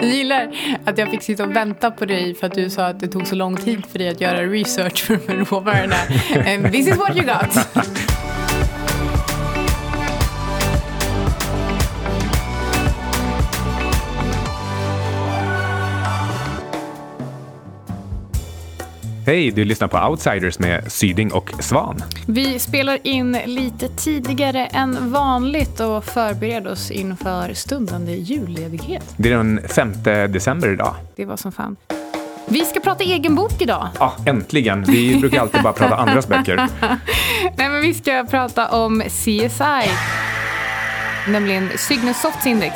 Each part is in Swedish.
Jag gillar att jag fick sitta och vänta på dig för att du sa att det tog så lång tid för dig att göra research för de här råvarorna. And this is what you got. Hej, du lyssnar på Outsiders med Syding och Svan. Vi spelar in lite tidigare än vanligt och förbereder oss inför stundande julledighet. Det är den 5 december idag. Det var som fan. Vi ska prata egen bok idag. Ja, äntligen. Vi brukar alltid bara prata andras böcker. Nej, men vi ska prata om CSI, nämligen Cygnus Softs index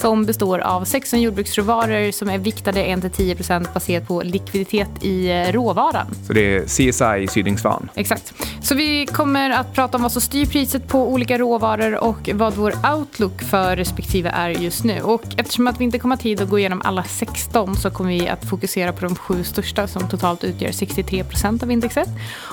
som består av 16 jordbruksråvaror som är viktade 1-10% baserat på likviditet i eh, råvaran. Så det är CSI Sydingsvan? Exakt. Så vi kommer att prata om vad som styr priset på olika råvaror och vad vår outlook för respektive är just nu. Och eftersom att vi inte kommer ha tid att gå igenom alla 16 så kommer vi att fokusera på de sju största som totalt utgör 63% av indexet.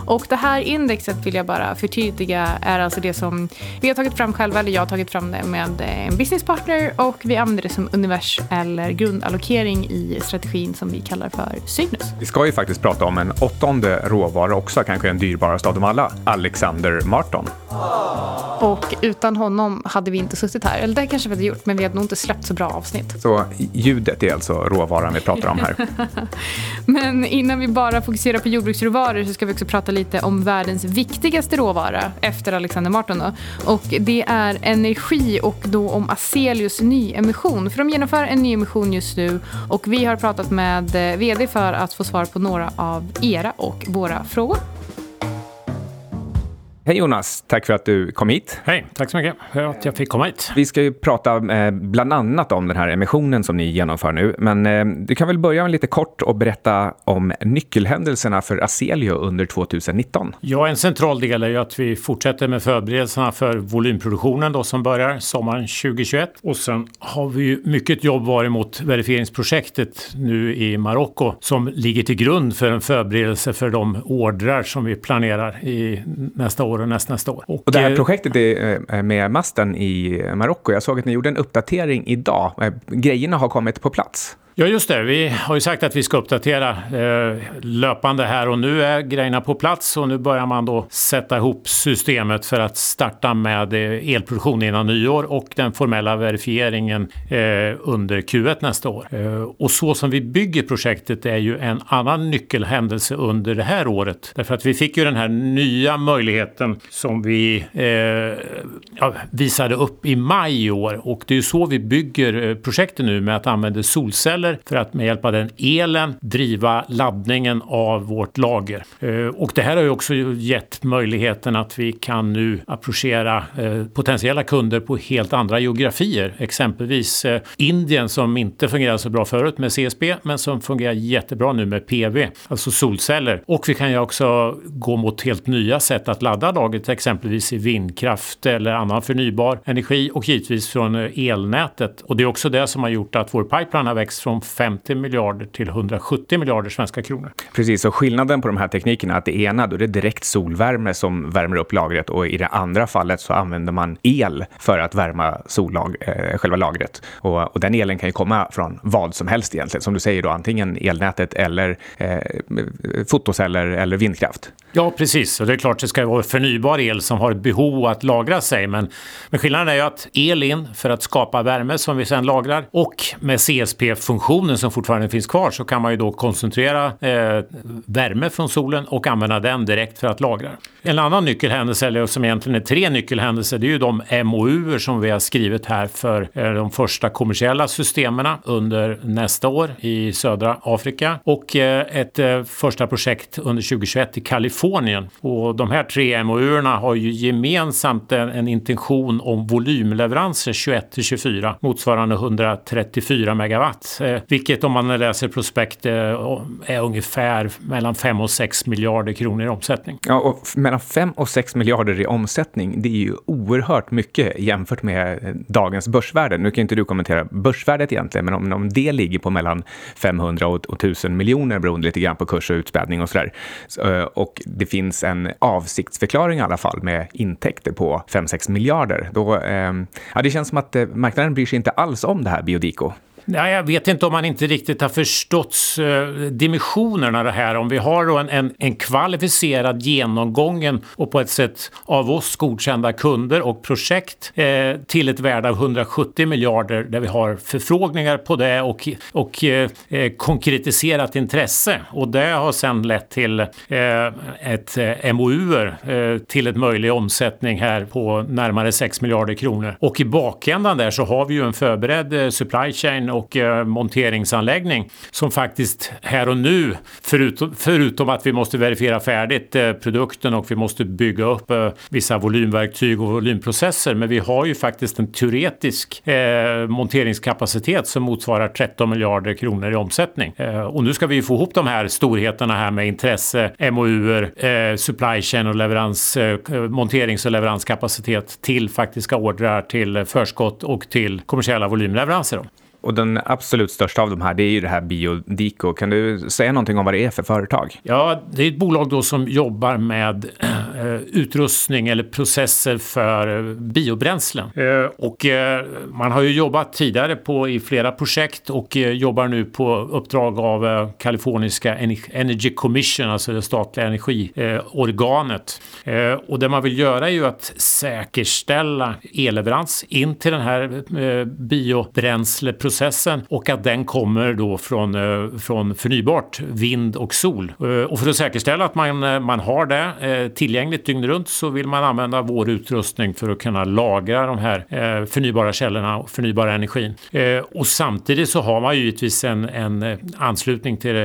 Och det här indexet vill jag bara förtydliga är alltså det som vi har tagit fram själva, eller jag har tagit fram det med en businesspartner och vi vi använder det som univers eller grundallokering i strategin som vi kallar för Cygnus. Vi ska ju faktiskt prata om en åttonde råvara också, kanske den dyrbaraste av dem alla, Alexander Marton. Och utan honom hade vi inte suttit här. Eller det kanske vi hade gjort, men vi hade nog inte släppt så bra avsnitt. Så ljudet är alltså råvaran vi pratar om här. men innan vi bara fokuserar på jordbruksråvaror så ska vi också prata lite om världens viktigaste råvara efter Alexander Marton. Då. Och det är energi och då om Azelius nyemission. För de genomför en nyemission just nu och vi har pratat med eh, vd för att få svar på några av era och våra frågor. Hej Jonas, tack för att du kom hit. Hej, tack så mycket för att jag fick komma hit. Vi ska ju prata eh, bland annat om den här emissionen som ni genomför nu. Men eh, du kan väl börja med lite kort och berätta om nyckelhändelserna för Aselio under 2019. Ja, en central del är ju att vi fortsätter med förberedelserna för volymproduktionen då som börjar sommaren 2021. Och sen har vi ju mycket jobb varit mot verifieringsprojektet nu i Marocko som ligger till grund för en förberedelse för de ordrar som vi planerar i nästa år år och nästnästa år. Och, och det här eh, projektet är eh, med masten i Marocko. Jag såg att ni gjorde en uppdatering idag. Eh, grejerna har kommit på plats. Ja, just det. Vi har ju sagt att vi ska uppdatera eh, löpande här och nu är grejerna på plats och nu börjar man då sätta ihop systemet för att starta med eh, elproduktion innan nyår och den formella verifieringen eh, under Q1 nästa år. Eh, och så som vi bygger projektet är ju en annan nyckelhändelse under det här året. Därför att vi fick ju den här nya möjligheten som vi eh, ja, visade upp i maj i år och det är ju så vi bygger eh, projektet nu med att använda solceller solceller för att med hjälp av den elen driva laddningen av vårt lager. Eh, och det här har ju också gett möjligheten att vi kan nu approchera eh, potentiella kunder på helt andra geografier. Exempelvis eh, Indien som inte fungerade så bra förut med CSB men som fungerar jättebra nu med PV, alltså solceller. Och vi kan ju också gå mot helt nya sätt att ladda lagret, exempelvis i vindkraft eller annan förnybar energi och givetvis från elnätet. Och det är också det som har gjort att vår pipeline har växt från från 50 miljarder till 170 miljarder svenska kronor. Precis, och skillnaden på de här teknikerna är att det ena då är det direkt solvärme som värmer upp lagret och i det andra fallet så använder man el för att värma sollag, eh, själva lagret. Och, och, den elen kan ju komma från vad som helst egentligen, som du säger då, antingen elnätet eller eh, fotoceller eller vindkraft. Ja, precis. Och det är klart det ska vara förnybar el som har ett behov att lagra sig. Men, men skillnaden är ju att el in för att skapa värme som vi sedan lagrar och med CSP-funktionen som fortfarande finns kvar så kan man ju då koncentrera eh, värme från solen och använda den direkt för att lagra. En annan nyckelhändelse, eller som egentligen är tre nyckelhändelser, det är ju de MOU som vi har skrivit här för eh, de första kommersiella systemen under nästa år i södra Afrika och eh, ett eh, första projekt under 2021 i Kalifornien. Och de här tre MOU har ju gemensamt en, en intention om volymleveranser 21 till 24 motsvarande 134 megawatt Eh, vilket om man läser prospekt eh, är ungefär mellan 5 och 6 miljarder kronor i omsättning. Ja, och mellan 5 och 6 miljarder i omsättning, det är ju oerhört mycket jämfört med eh, dagens börsvärde. Nu kan inte du kommentera börsvärdet egentligen, men om, om det ligger på mellan 500 och, och 1000 miljoner beroende lite grann på kurs och utspädning och sådär. Så, eh, och det finns en avsiktsförklaring i alla fall med intäkter på 5-6 miljarder. Då, ehm, ja, det känns som att eh, marknaden bryr sig inte alls om det här Biodico. Ja, jag vet inte om man inte riktigt har förstått eh, dimensionerna dimensionerna det här. Om vi har då en, en, en kvalificerad genomgången och på ett sätt av oss godkända kunder och projekt eh, till ett värde av 170 miljarder där vi har förfrågningar på det och, och eh, eh konkretiserat intresse. Och det har sedan lett till eh, ett eh, MOU eh, till ett möjlig omsättning här på närmare 6 miljarder kronor. Och i bakändan där så har vi ju en förberedd eh, supply chain och eh, monteringsanläggning som faktiskt här och nu, förutom, förutom att vi måste verifiera färdigt eh, produkten och vi måste bygga upp eh, vissa volymverktyg och volymprocesser, men vi har ju faktiskt en teoretisk monteringskapacitet som motsvarar 13 miljarder kronor i omsättning. och nu ska vi ju få ihop de här storheterna här med intresse, MOUer, supply chain och leverans, monterings och leveranskapacitet till faktiska ordrar, till förskott och till kommersiella volymleveranser. Och den absolut största av de här, det är ju det här Biodico. Kan du säga någonting om vad det är för företag? Ja, det är ett bolag då som jobbar med utrustning eller processer för biobränslen. Eh, och eh, man har ju jobbat tidigare på i flera projekt och eh, jobbar nu på uppdrag av eh, kaliforniska Energy Commission, alltså det statliga energiorganet. Eh, och det man vill göra är ju att säkerställa elleverans in till den här biobränsleprocessen processen och att den kommer då från, eh, från förnybart vind och sol. Eh, och för att säkerställa att man, eh, man har det tillgängligt dygnet runt så vill man använda vår utrustning för att kunna lagra de här eh, förnybara källorna och förnybara energin. Eh, och samtidigt så har man ju givetvis en, en eh, anslutning till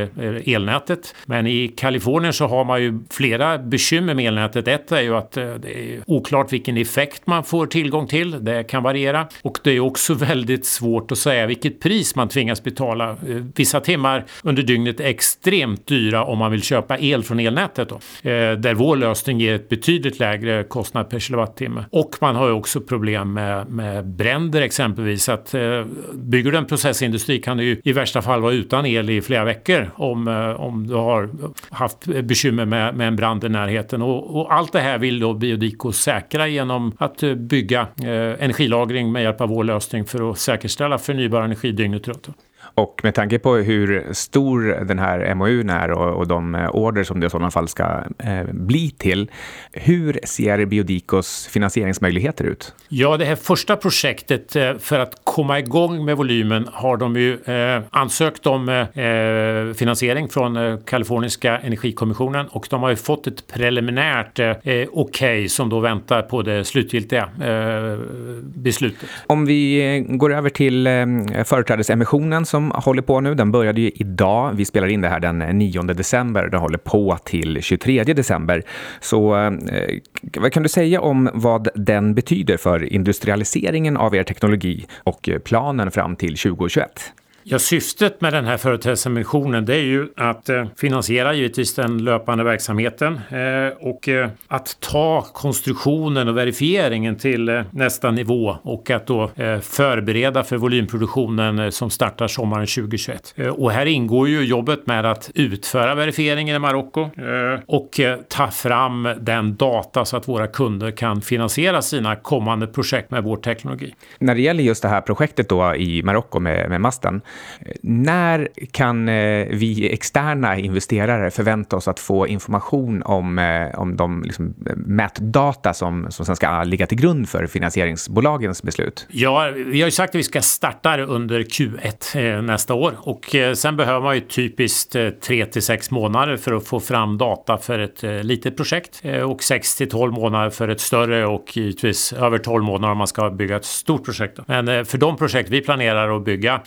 elnätet. Men i Kalifornien så har man ju flera bekymmer med elnätet. Ett är ju att det är oklart vilken effekt man får tillgång till. Det kan variera och det är också väldigt svårt att säga vilket pris man tvingas betala. Vissa timmar under dygnet är extremt dyra om man vill köpa el från elnätet. Då, där vår lösning ger ett betydligt lägre kostnad per kilowattimme. Och man har ju också problem med, med bränder exempelvis. Att, eh, bygger du en processindustri kan du ju i värsta fall vara utan el i flera veckor om, eh, om du har haft bekymmer med, med en brand i närheten. Och, och allt det här vill då Biodico säkra genom att eh, bygga eh, energilagring med hjälp av vår lösning för att säkerställa förnybar energi dygnet runt. Och med tanke på hur stor den här MOU är och, och de order som det i sådana fall ska eh, bli till, hur ser Biodicos finansieringsmöjligheter ut? Ja, det här första projektet eh, för att komma igång med volymen har de ju eh, ansökt om eh, finansiering från eh, Kaliforniska energikommissionen och de har ju fått ett preliminärt eh, okej okay som då väntar på det slutgiltiga eh, beslutet. Om vi går över till eh, företrädesemissionen som håller på nu. Den började ju idag. Vi spelar in det här den 9 december. Den håller på till 23 december. Så eh, vad kan du säga om vad den betyder för industrialiseringen av er teknologi och eh, planen fram till 2021? Ja, syftet med den här företrädesemissionen det är ju att eh, finansiera givetvis den löpande verksamheten eh, och eh, att ta konstruktionen och verifieringen till eh, nästa nivå och att då eh, förbereda för volymproduktionen eh, som startar sommaren 2021. och här ingår ju jobbet med att utföra verifieringen i Marocko och ta fram den data så att våra kunder kan finansiera sina kommande projekt med vår teknologi. När det gäller just det här projektet då i Marocko med, med masten, när kan eh, vi externa investerare förvänta oss att få information om, eh, om de liksom, eh, mätdata som, som sen ska ligga till grund för finansieringsbolagens beslut? Ja, vi har ju sagt att vi ska starta under Q1 nästa år och sen behöver man ju typiskt tre till sex månader för att få fram data för ett litet projekt och sex till tolv månader för ett större och givetvis över tolv månader om man ska bygga ett stort projekt. Men för de projekt vi planerar att bygga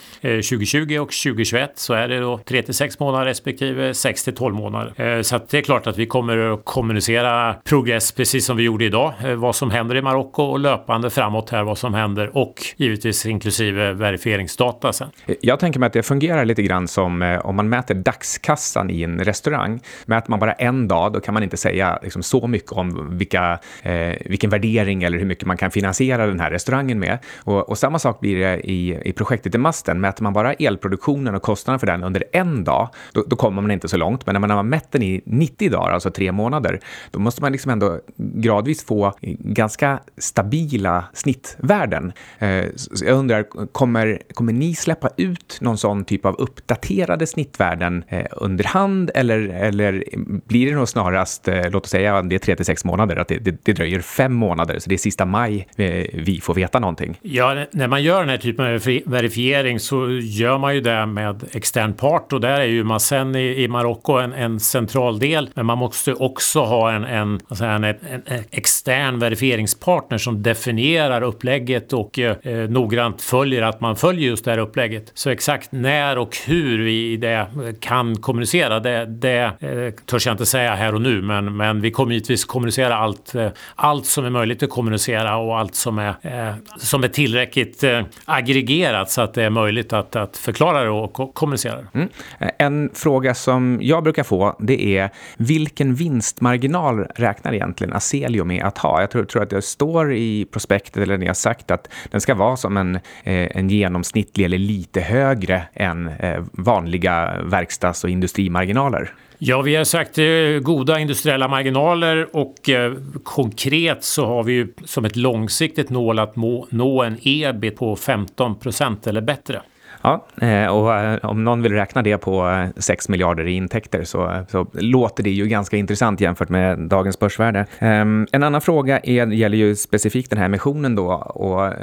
2020 och 2021 så är det då 3 till 6 månader respektive 6 till 12 månader. Eh, så så det är klart att vi kommer att kommunicera progress precis som vi gjorde idag. Eh, vad som händer i Marocko och löpande framåt här vad som händer och givetvis inklusive verifieringsdata sen. Eh, jag tänker mig att det fungerar lite grann som om man mäter dagskassan i en restaurang. Mäter man bara en dag då kan man inte säga liksom så mycket om vilka, eh, vilken värdering eller hur mycket man kan finansiera den här restaurangen med. Och, och samma sak blir det i, i projektet i Masten. Mäter man bara bara elproduktionen och kostnaden för den under en dag, då, då kommer man inte så långt. Men när man har mätt den i 90 dagar, alltså tre månader, då måste man liksom ändå gradvis få ganska stabila snittvärden. Eh, så jag undrar, kommer, kommer ni släppa ut någon sån typ av uppdaterade snittvärden eh, under hand eller, eller blir det nog snarast, eh, låt oss säga det är tre till sex månader, att det, det, det dröjer fem månader, så det är sista maj vi får veta någonting? Ja, när man gör den här typen av verifiering så gör man ju det med extern part och där är ju Massen i, i Marocko en, en central del. Men man måste också ha en, en, en, en, en extern verifieringspartner som definierar upplägget och eh, noggrant följer att man följer just det här upplägget. Så exakt när och hur vi det kan kommunicera, det, det eh, törs jag inte säga här och nu, men, men vi kommer givetvis kommunicera allt, eh, allt som är möjligt att kommunicera och allt som är, eh, som är tillräckligt eh, aggregerat så att det är möjligt att, att förklara det och kommunicera det. Mm. En fråga som jag brukar få, det är vilken vinstmarginal räknar egentligen Aselio med att ha? Jag tror, tror att det står i prospektet, eller ni har sagt, att den ska vara som en, en genomsnittlig eller lite högre än vanliga verkstads och industrimarginaler. Ja, vi har sagt eh, goda industriella marginaler och eh, konkret så har vi ju som ett långsiktigt mål att må, nå en ebit på 15 procent eller bättre. Ja, eh, och eh, om någon vill räkna det på eh, 6 miljarder i intäkter så, så låter det ju ganska intressant jämfört med dagens börsvärde. Ehm, en annan fråga är, gäller ju specifikt den här emissionen då och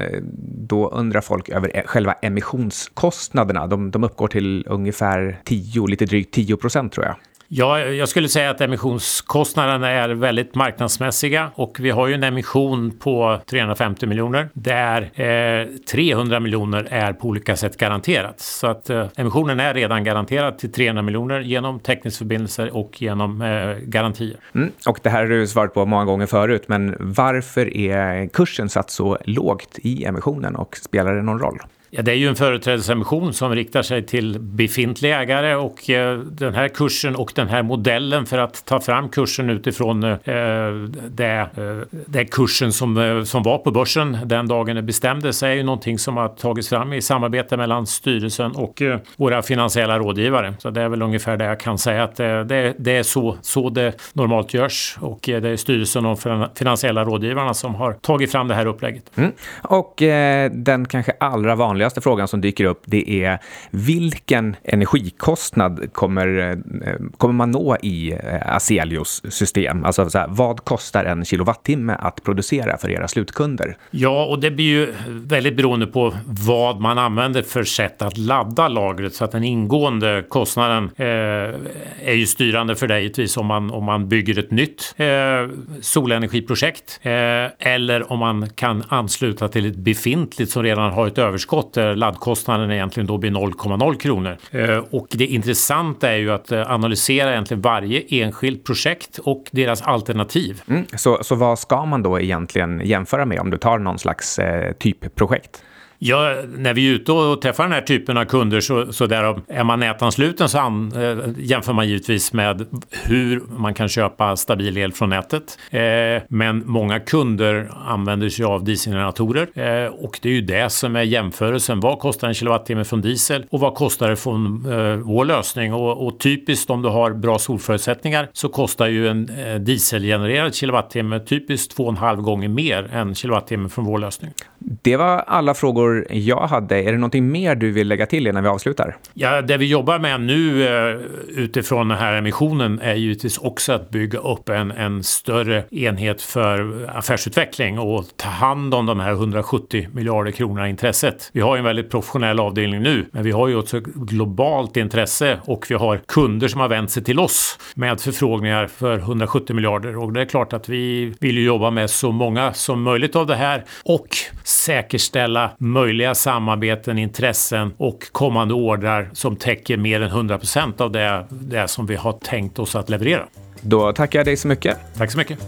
då undrar folk över själva emissionskostnaderna. De, de uppgår till ungefär 10, lite drygt 10 procent tror jag. Ja, jag skulle säga att emissionskostnaderna är väldigt marknadsmässiga och vi har ju en emission på 350 miljoner där eh, 300 miljoner är på olika sätt garanterat. Så att eh, emissionen är redan garanterad till 300 miljoner genom tekniska och genom eh, garantier. Mm, och det här har du svarat på många gånger förut, men varför är kursen satt så lågt i emissionen och spelar det någon roll? Ja, det är ju en företrädesemission som riktar sig till befintliga ägare och eh, den här kursen och den här modellen för att ta fram kursen utifrån eh, det, eh, det kursen som, eh, som var på börsen den dagen det bestämdes är ju någonting som har tagits fram i samarbete mellan styrelsen och eh, våra finansiella rådgivare. Så det är väl ungefär det jag kan säga att det, det, det är så, så det normalt görs och eh, det är styrelsen och finansiella rådgivarna som har tagit fram det här upplägget. Mm. Och eh, den kanske allra vanligaste vanligaste frågan som dyker upp det är vilken energikostnad kommer, eh, kommer man nå i eh, Aselios system? Alltså här, vad kostar en kilowattimme att producera för era slutkunder? Ja, och det blir ju väldigt beroende på vad man använder för sätt att ladda lagret så att den ingående kostnaden eh, är ju styrande för dig givetvis om man, om man bygger ett nytt eh, solenergiprojekt eh, eller om man kan ansluta till ett befintligt som redan har ett överskott låter eh, laddkostnaden egentligen då blir 0,0 kronor. Eh, och det intressanta är ju att eh, analysera egentligen varje enskilt projekt och deras alternativ. Mm, så, så vad ska man då egentligen jämföra med om du tar någon slags eh, typprojekt? Ja, när vi är ute och träffar den här typen av kunder så, så där är man nätansluten så an, eh, jämför man givetvis med hur man kan köpa stabil el från nätet. Eh, men många kunder använder sig av dieselgeneratorer eh, och det är ju det som är jämförelsen. Vad kostar en kilowattimme från diesel och vad kostar det från eh, vår lösning? Och, och, typiskt om du har bra solförutsättningar så kostar ju en eh, dieselgenererad kilowattimme typiskt två och en halv gånger mer än kilowattimme från vår lösning. Det var alla frågor jag hade. Är det någonting mer du vill lägga till innan vi avslutar? Ja, det vi jobbar med nu eh, utifrån den här emissionen är givetvis också att bygga upp en, en större enhet för affärsutveckling och ta hand om de här 170 miljarder kronorna intresset. Vi har ju en väldigt professionell avdelning nu, men vi har ju också globalt intresse och vi har kunder som har vänt sig till oss med förfrågningar för 170 miljarder och det är klart att vi vill ju jobba med så många som möjligt av det här och säkerställa möjliga samarbeten, intressen och kommande ordrar som täcker mer än 100 procent av det, det som vi har tänkt oss att leverera. Då tackar jag dig så mycket. Tack så mycket.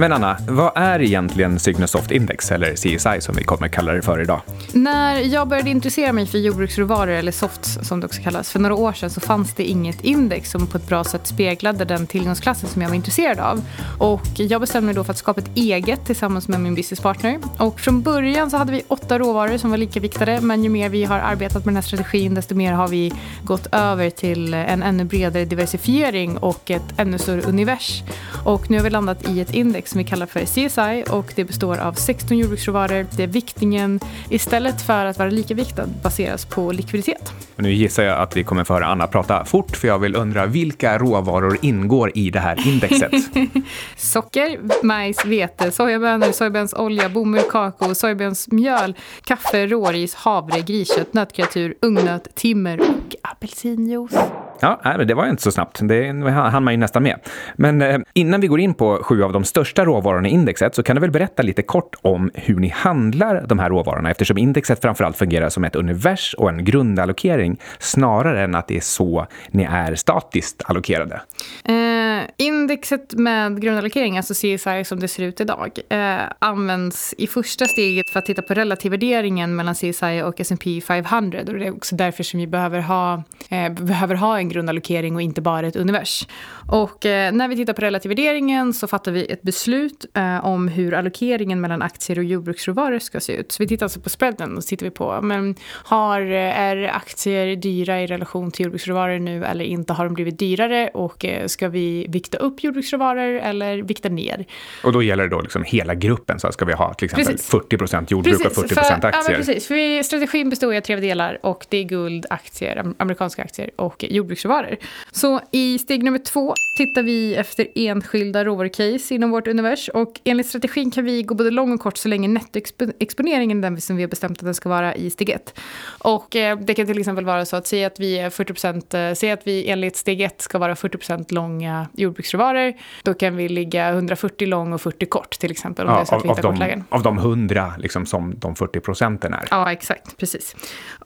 Men Anna, vad är egentligen Signosoft Index, eller CSI som vi kommer kalla det för idag? När jag började intressera mig för jordbruksråvaror, eller softs som det också kallas, för några år sedan så fanns det inget index som på ett bra sätt speglade den tillgångsklassen som jag var intresserad av. Och jag bestämde mig då för att skapa ett eget tillsammans med min businesspartner. Och från början så hade vi åtta råvaror som var lika viktade, men ju mer vi har arbetat med den här strategin, desto mer har vi gått över till en ännu bredare diversifiering och ett ännu större univers. Och nu har vi landat i ett index som vi kallar för CSI och det består av 16 jordbruksråvaror där viktningen istället för att vara lika viktad baseras på likviditet. Nu gissar jag att vi kommer få höra Anna prata fort för jag vill undra vilka råvaror ingår i det här indexet? Socker, majs, vete, sojabönor, sojabönsolja, bomull, kakao, sojabönsmjöl, kaffe, råris, havre, griskött, nötkreatur, ungnöt, timmer och apelsinjuice. Ja, det var inte så snabbt. Det hann man ju nästan med. Men eh, innan vi går in på sju av de största råvarorna i indexet så kan du väl berätta lite kort om hur ni handlar de här råvarorna eftersom indexet framförallt fungerar som ett univers och en grundallokering snarare än att det är så ni är statiskt allokerade. Eh, indexet med grundallokering, alltså CSI som det ser ut idag, eh, används i första steget för att titta på relativvärderingen mellan CSI och S&P 500 och det är också därför som vi behöver ha, eh, behöver ha en grundallokering och inte bara ett univers. Och eh, när vi tittar på relativvärderingen så fattar vi ett beslut eh, om hur allokeringen mellan aktier och jordbruksråvaror ska se ut. Så vi tittar alltså på spreaden och så tittar vi på, men har, eh, är aktier dyra i relation till jordbruksråvaror nu eller inte? Har de blivit dyrare och eh, ska vi vikta upp jordbruksråvaror eller vikta ner? Och då gäller det då liksom hela gruppen, så ska vi ha till exempel precis. 40 procent jordbruk precis, och 40 procent aktier? Ja, precis. För vi, strategin består av tre delar och det är guld, aktier, amerikanska aktier och jordbruksråvaror. Så i steg nummer två tittar vi efter enskilda råvarucase inom vårt univers och enligt strategin kan vi gå både lång och kort så länge nettoexponeringen är den som vi har bestämt att den ska vara i steg ett. Och eh, det kan till exempel vara så att säga att vi är 40 procent, eh, säg att vi enligt steg ett ska vara 40 procent långa jordbruksråvaror. Då kan vi ligga 140 lång och 40 kort till exempel. Om ja, det är så att av, vi av, de, av de 100 liksom, som de 40 procenten är. Ja, exakt. Precis.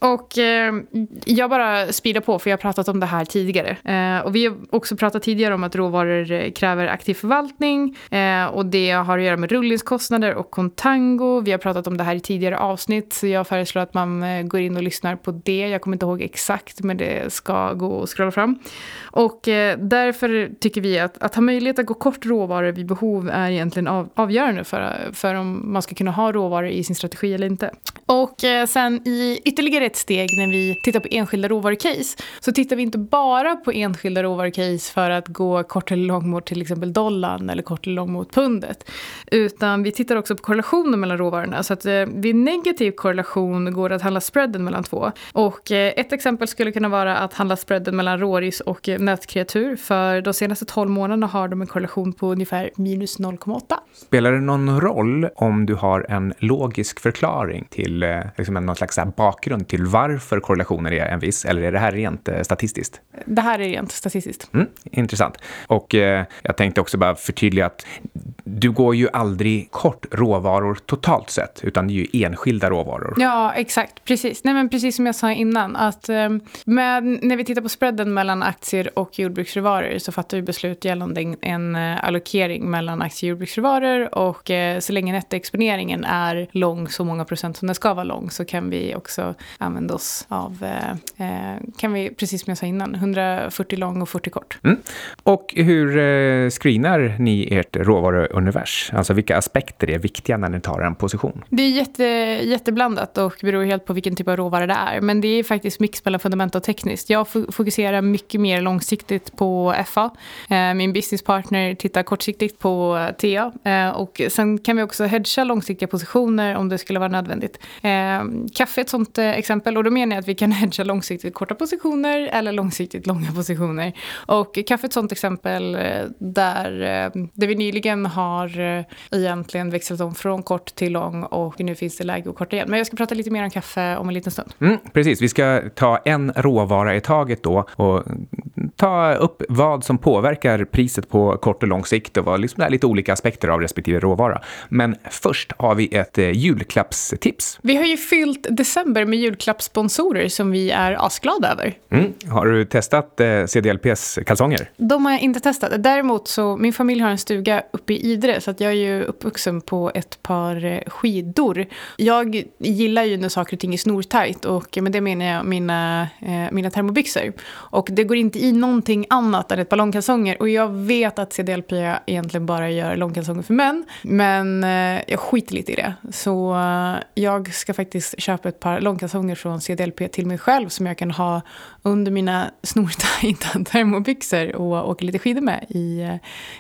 Och eh, jag bara speedar på för jag har pratat om det här tidigare. Eh, och vi har också pratat tidigare om att råvaror eh, kräver aktiv förvaltning eh, och det har att göra med rullningskostnader och kontango. Vi har pratat om det här i tidigare avsnitt så jag föreslår att man eh, går in och lyssnar på det. Jag kommer inte ihåg exakt men det ska gå att scrolla fram. Och eh, därför tycker vi att, att ha möjlighet att gå kort råvaror vid behov är egentligen av, avgörande för, för om man ska kunna ha råvaror i sin strategi eller inte. Och eh, sen i ytterligare ett steg när vi tittar på enskilda råvarucase så tittar vi inte bara på enskilda råvarucase för att gå kort eller lång mot till exempel dollarn eller kort eller lång mot pundet. Utan vi tittar också på korrelationen mellan råvarorna. Så att eh, vid negativ korrelation går det att handla spreaden mellan två. Och eh, ett exempel skulle kunna vara att handla spreaden mellan råris och eh, nötkreatur. För de senaste 12 månaderna har de en korrelation på ungefär minus 0,8. Spelar det någon roll om du har en logisk förklaring till liksom någon slags bakgrund till varför korrelationen är en viss? Eller är det här rent statistiskt? Det här är rent statistiskt. Mm, intressant. Och eh, jag tänkte också bara förtydliga att du går ju aldrig kort råvaror totalt sett, utan det är ju enskilda råvaror. Ja, exakt. Precis. Nej, men precis som jag sa innan, att eh, med, när vi tittar på spreaden mellan aktier och jordbruksråvaror så fattar vi beslut gällande en, uh, allokering mellan aktier och jordbruksråvaror och uh, så länge nettoexponeringen är lång så många procent som den ska vara lång så kan vi också använda oss av, kan vi, precis som jag sa innan, 140 lång och 40 kort. Mm. Och hur screenar ni ert univers? Alltså vilka aspekter är viktiga när ni tar en position? Det är jätte, jätteblandat och beror helt på vilken typ av råvara det är. Men det är faktiskt mix mellan fundament och tekniskt. Jag fokuserar mycket mer långsiktigt på FA. Eh, min businesspartner tittar kortsiktigt på TA. Eh, och sen kan vi också hedga långsiktiga positioner om det skulle vara nödvändigt. Eh, kaffe är ett sånt exempel och då menar jag att vi kan hedga långsiktigt korta positioner eller långsiktigt långa positioner. Och kaffe är ett sånt exempel där, där vi nyligen har egentligen växlat om från kort till lång och nu finns det läge att korta igen. Men jag ska prata lite mer om kaffe om en liten stund. Mm, precis, vi ska ta en råvara i taget då och ta upp vad som påverkar priset på kort och lång sikt och vad liksom är lite olika aspekter av respektive råvara. Men först har vi ett eh, julklappstips. Vi har ju fyllt december med julklappssponsorer som vi är asglada över. Mm. Har du testat eh, CDLPs kalsonger? De har jag inte testat. Däremot så, min familj har en stuga uppe i Idre så att jag är ju uppvuxen på ett par eh, skidor. Jag gillar ju när saker och ting är snortajt och med det menar jag mina, eh, mina termobyxor. Och det går inte i någonting annat än ett par långkalsonger och jag vet att CDLP egentligen bara gör långkalsonger för män. Men eh, jag skiter lite i det. Så eh, jag ska faktiskt köpa ett par långkalsonger från CDLP till mig själv som jag kan ha under mina snortajta termobyxor och åka lite skidor med i, eh,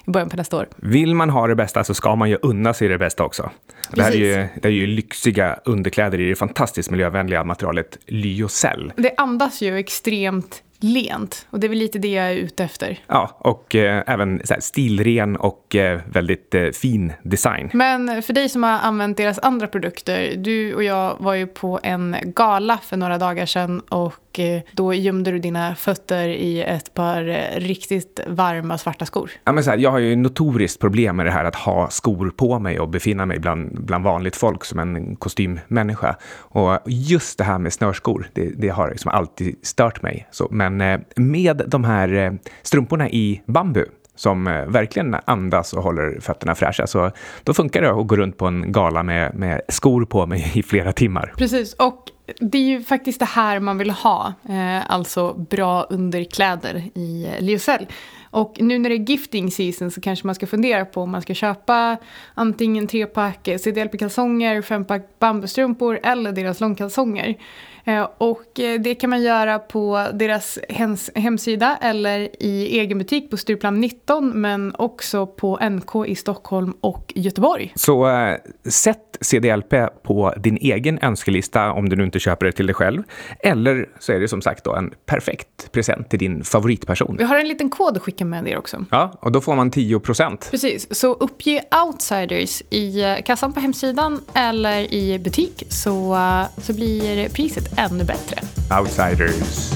i början på nästa år. Vill man ha det bästa så ska man ju unna sig det bästa också. Det här är ju, det är ju lyxiga underkläder i det fantastiskt miljövänliga materialet lyocell. Det andas ju extremt lent. Och det är väl lite det jag är ute efter. Ja, och eh, även här, stilren och eh, väldigt eh, fin design. Men för dig som har använt deras andra produkter, du och jag var ju på en gala för några dagar sedan och eh, då gömde du dina fötter i ett par eh, riktigt varma svarta skor. Ja, men så här, jag har ju notoriskt problem med det här att ha skor på mig och befinna mig bland, bland vanligt folk som en kostymmänniska. Och just det här med snörskor, det, det har liksom alltid stört mig. Så, men eh, med de här strumporna i bambu som verkligen andas och håller fötterna fräscha. Så då funkar det att gå runt på en gala med, med skor på mig i flera timmar. Precis, och det är ju faktiskt det här man vill ha, eh, alltså bra underkläder i eh, Lyocell. Och nu när det är gifting season så kanske man ska fundera på om man ska köpa antingen trepack CDLP-kalsonger, fempack bambustrumpor eller deras långkalsonger. Eh, och eh, det kan man göra på deras hemsida eller i egen butik på Stureplan 19 men också på NK i Stockholm och Göteborg. Så äh, sätt CDLP på din egen önskelista om du nu inte köper det till dig själv. Eller så är det som sagt då en perfekt present till din favoritperson. Vi har en liten kod att skicka med er också. Ja, och då får man 10 procent. Precis, så uppge outsiders i kassan på hemsidan eller i butik så, så blir priset ännu bättre. Outsiders.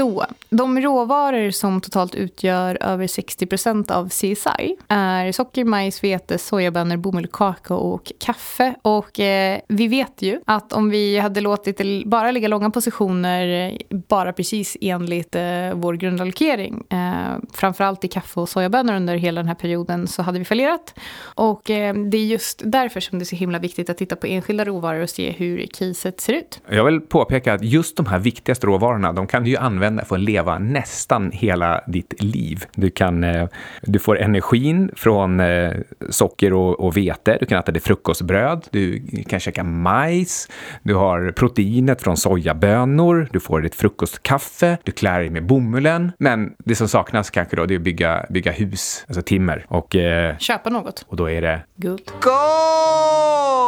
Så, de råvaror som totalt utgör över 60 procent av CSI är socker, majs, vete, sojabönor, bomull, kakao och kaffe. Och eh, vi vet ju att om vi hade låtit det bara ligga långa positioner bara precis enligt eh, vår grundallokering, eh, framförallt i kaffe och sojabönor under hela den här perioden, så hade vi fallerat. Och eh, det är just därför som det är så himla viktigt att titta på enskilda råvaror och se hur caset ser ut. Jag vill påpeka att just de här viktigaste råvarorna, de kan du ju använda för att leva nästan hela ditt liv. Du, kan, eh, du får energin från eh, socker och, och vete, du kan äta det frukostbröd, du kan käka majs, du har proteinet från sojabönor, du får ditt frukostkaffe, du klär dig med bomullen. Men det som saknas kanske då, det är att bygga, bygga hus, alltså timmer. Och, eh, Köpa något. Och då är det... Guld. Gold!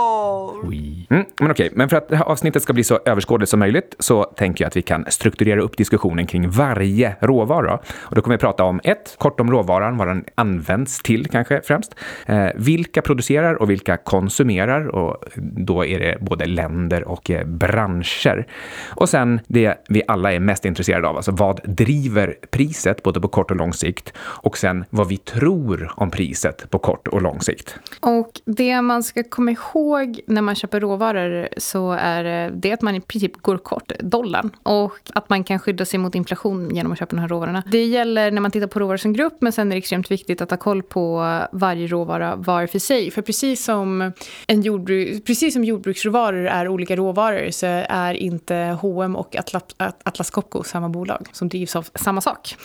Mm, men okej, men för att det här avsnittet ska bli så överskådligt som möjligt så tänker jag att vi kan strukturera upp diskussionen kring varje råvara. Och då kommer vi prata om ett, kort om råvaran, vad den används till kanske främst. Eh, vilka producerar och vilka konsumerar och då är det både länder och eh, branscher. Och sen det vi alla är mest intresserade av, alltså vad driver priset både på kort och lång sikt och sen vad vi tror om priset på kort och lång sikt. Och det man ska komma ihåg när man köper råvaror så är eh, det att man i princip går kort dollarn och att man kan skydda sig mot inflation genom att köpa de här råvarorna. Det gäller när man tittar på råvaror som grupp, men sen är det extremt viktigt att ha koll på varje råvara var för sig. För precis som, en jordbruk, precis som jordbruksråvaror är olika råvaror så är inte H&M och Atlas, Atlas Copco samma bolag som drivs av samma sak.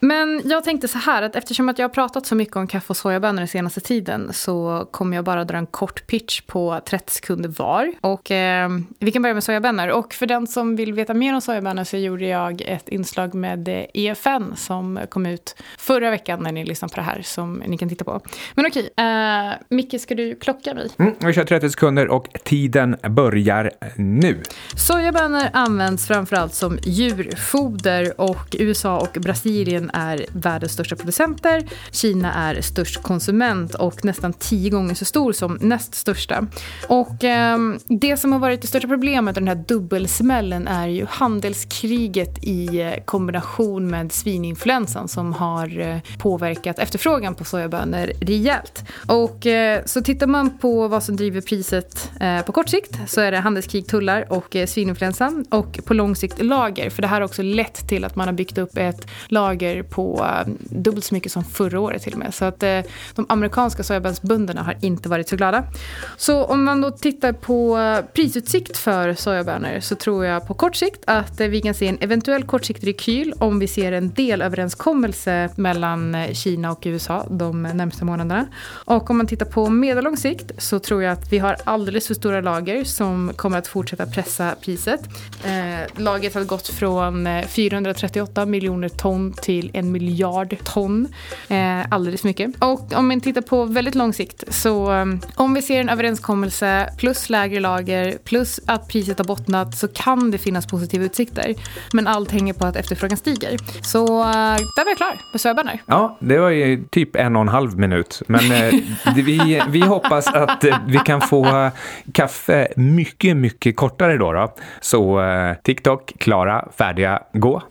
Men jag tänkte så här att eftersom att jag har pratat så mycket om kaffe och sojabönor den senaste tiden så kommer jag bara dra en kort pitch på 30 sekunder var. Och eh, vi kan börja med sojabönor. Och för den som vill veta mer om sojabönor så gjorde jag ett inslag med EFN som kom ut förra veckan när ni lyssnar på det här som ni kan titta på. Men okej, uh, Micke ska du klocka mig? Mm, vi kör 30 sekunder och tiden börjar nu. Sojabönor används framförallt som djurfoder och USA och Brasilien är världens största producenter. Kina är störst konsument och nästan tio gånger så stor som näst största. Och eh, det som har varit det största problemet, den här dubbelsmällen, är ju handelskriget i eh, kombination med svininfluensan som har eh, påverkat efterfrågan på sojabönor rejält. Och eh, så tittar man på vad som driver priset eh, på kort sikt så är det handelskrig, tullar och eh, svininfluensan och på lång sikt lager. För det här har också lett till att man har byggt upp ett lager på eh, dubbelt så mycket som förra året till och med. Så att de amerikanska sojabönsbönderna har inte varit så glada. Så om man man då tittar på eh, prisutsikt för sojabönor så tror jag på kort sikt att eh, vi kan se en eventuell kortsiktig rekyl om vi ser en delöverenskommelse mellan eh, Kina och USA de närmsta månaderna. Och om man tittar på medellång sikt så tror jag att vi har alldeles för stora lager som kommer att fortsätta pressa priset. Eh, lagret har gått från 438 miljoner ton till en miljard ton. Eh, alldeles mycket. Och om man tittar på väldigt lång sikt så om vi ser en överenskommelse plus lägre lager plus att priset har bottnat så kan det finnas positiva utsikter. Men allt hänger på att efterfrågan stiger. Så eh, där var jag klar med söbönor. Ja, det var ju typ en och en halv minut. Men eh, vi, vi hoppas att eh, vi kan få eh, kaffe mycket, mycket kortare då. då. Så eh, TikTok, klara, färdiga, gå.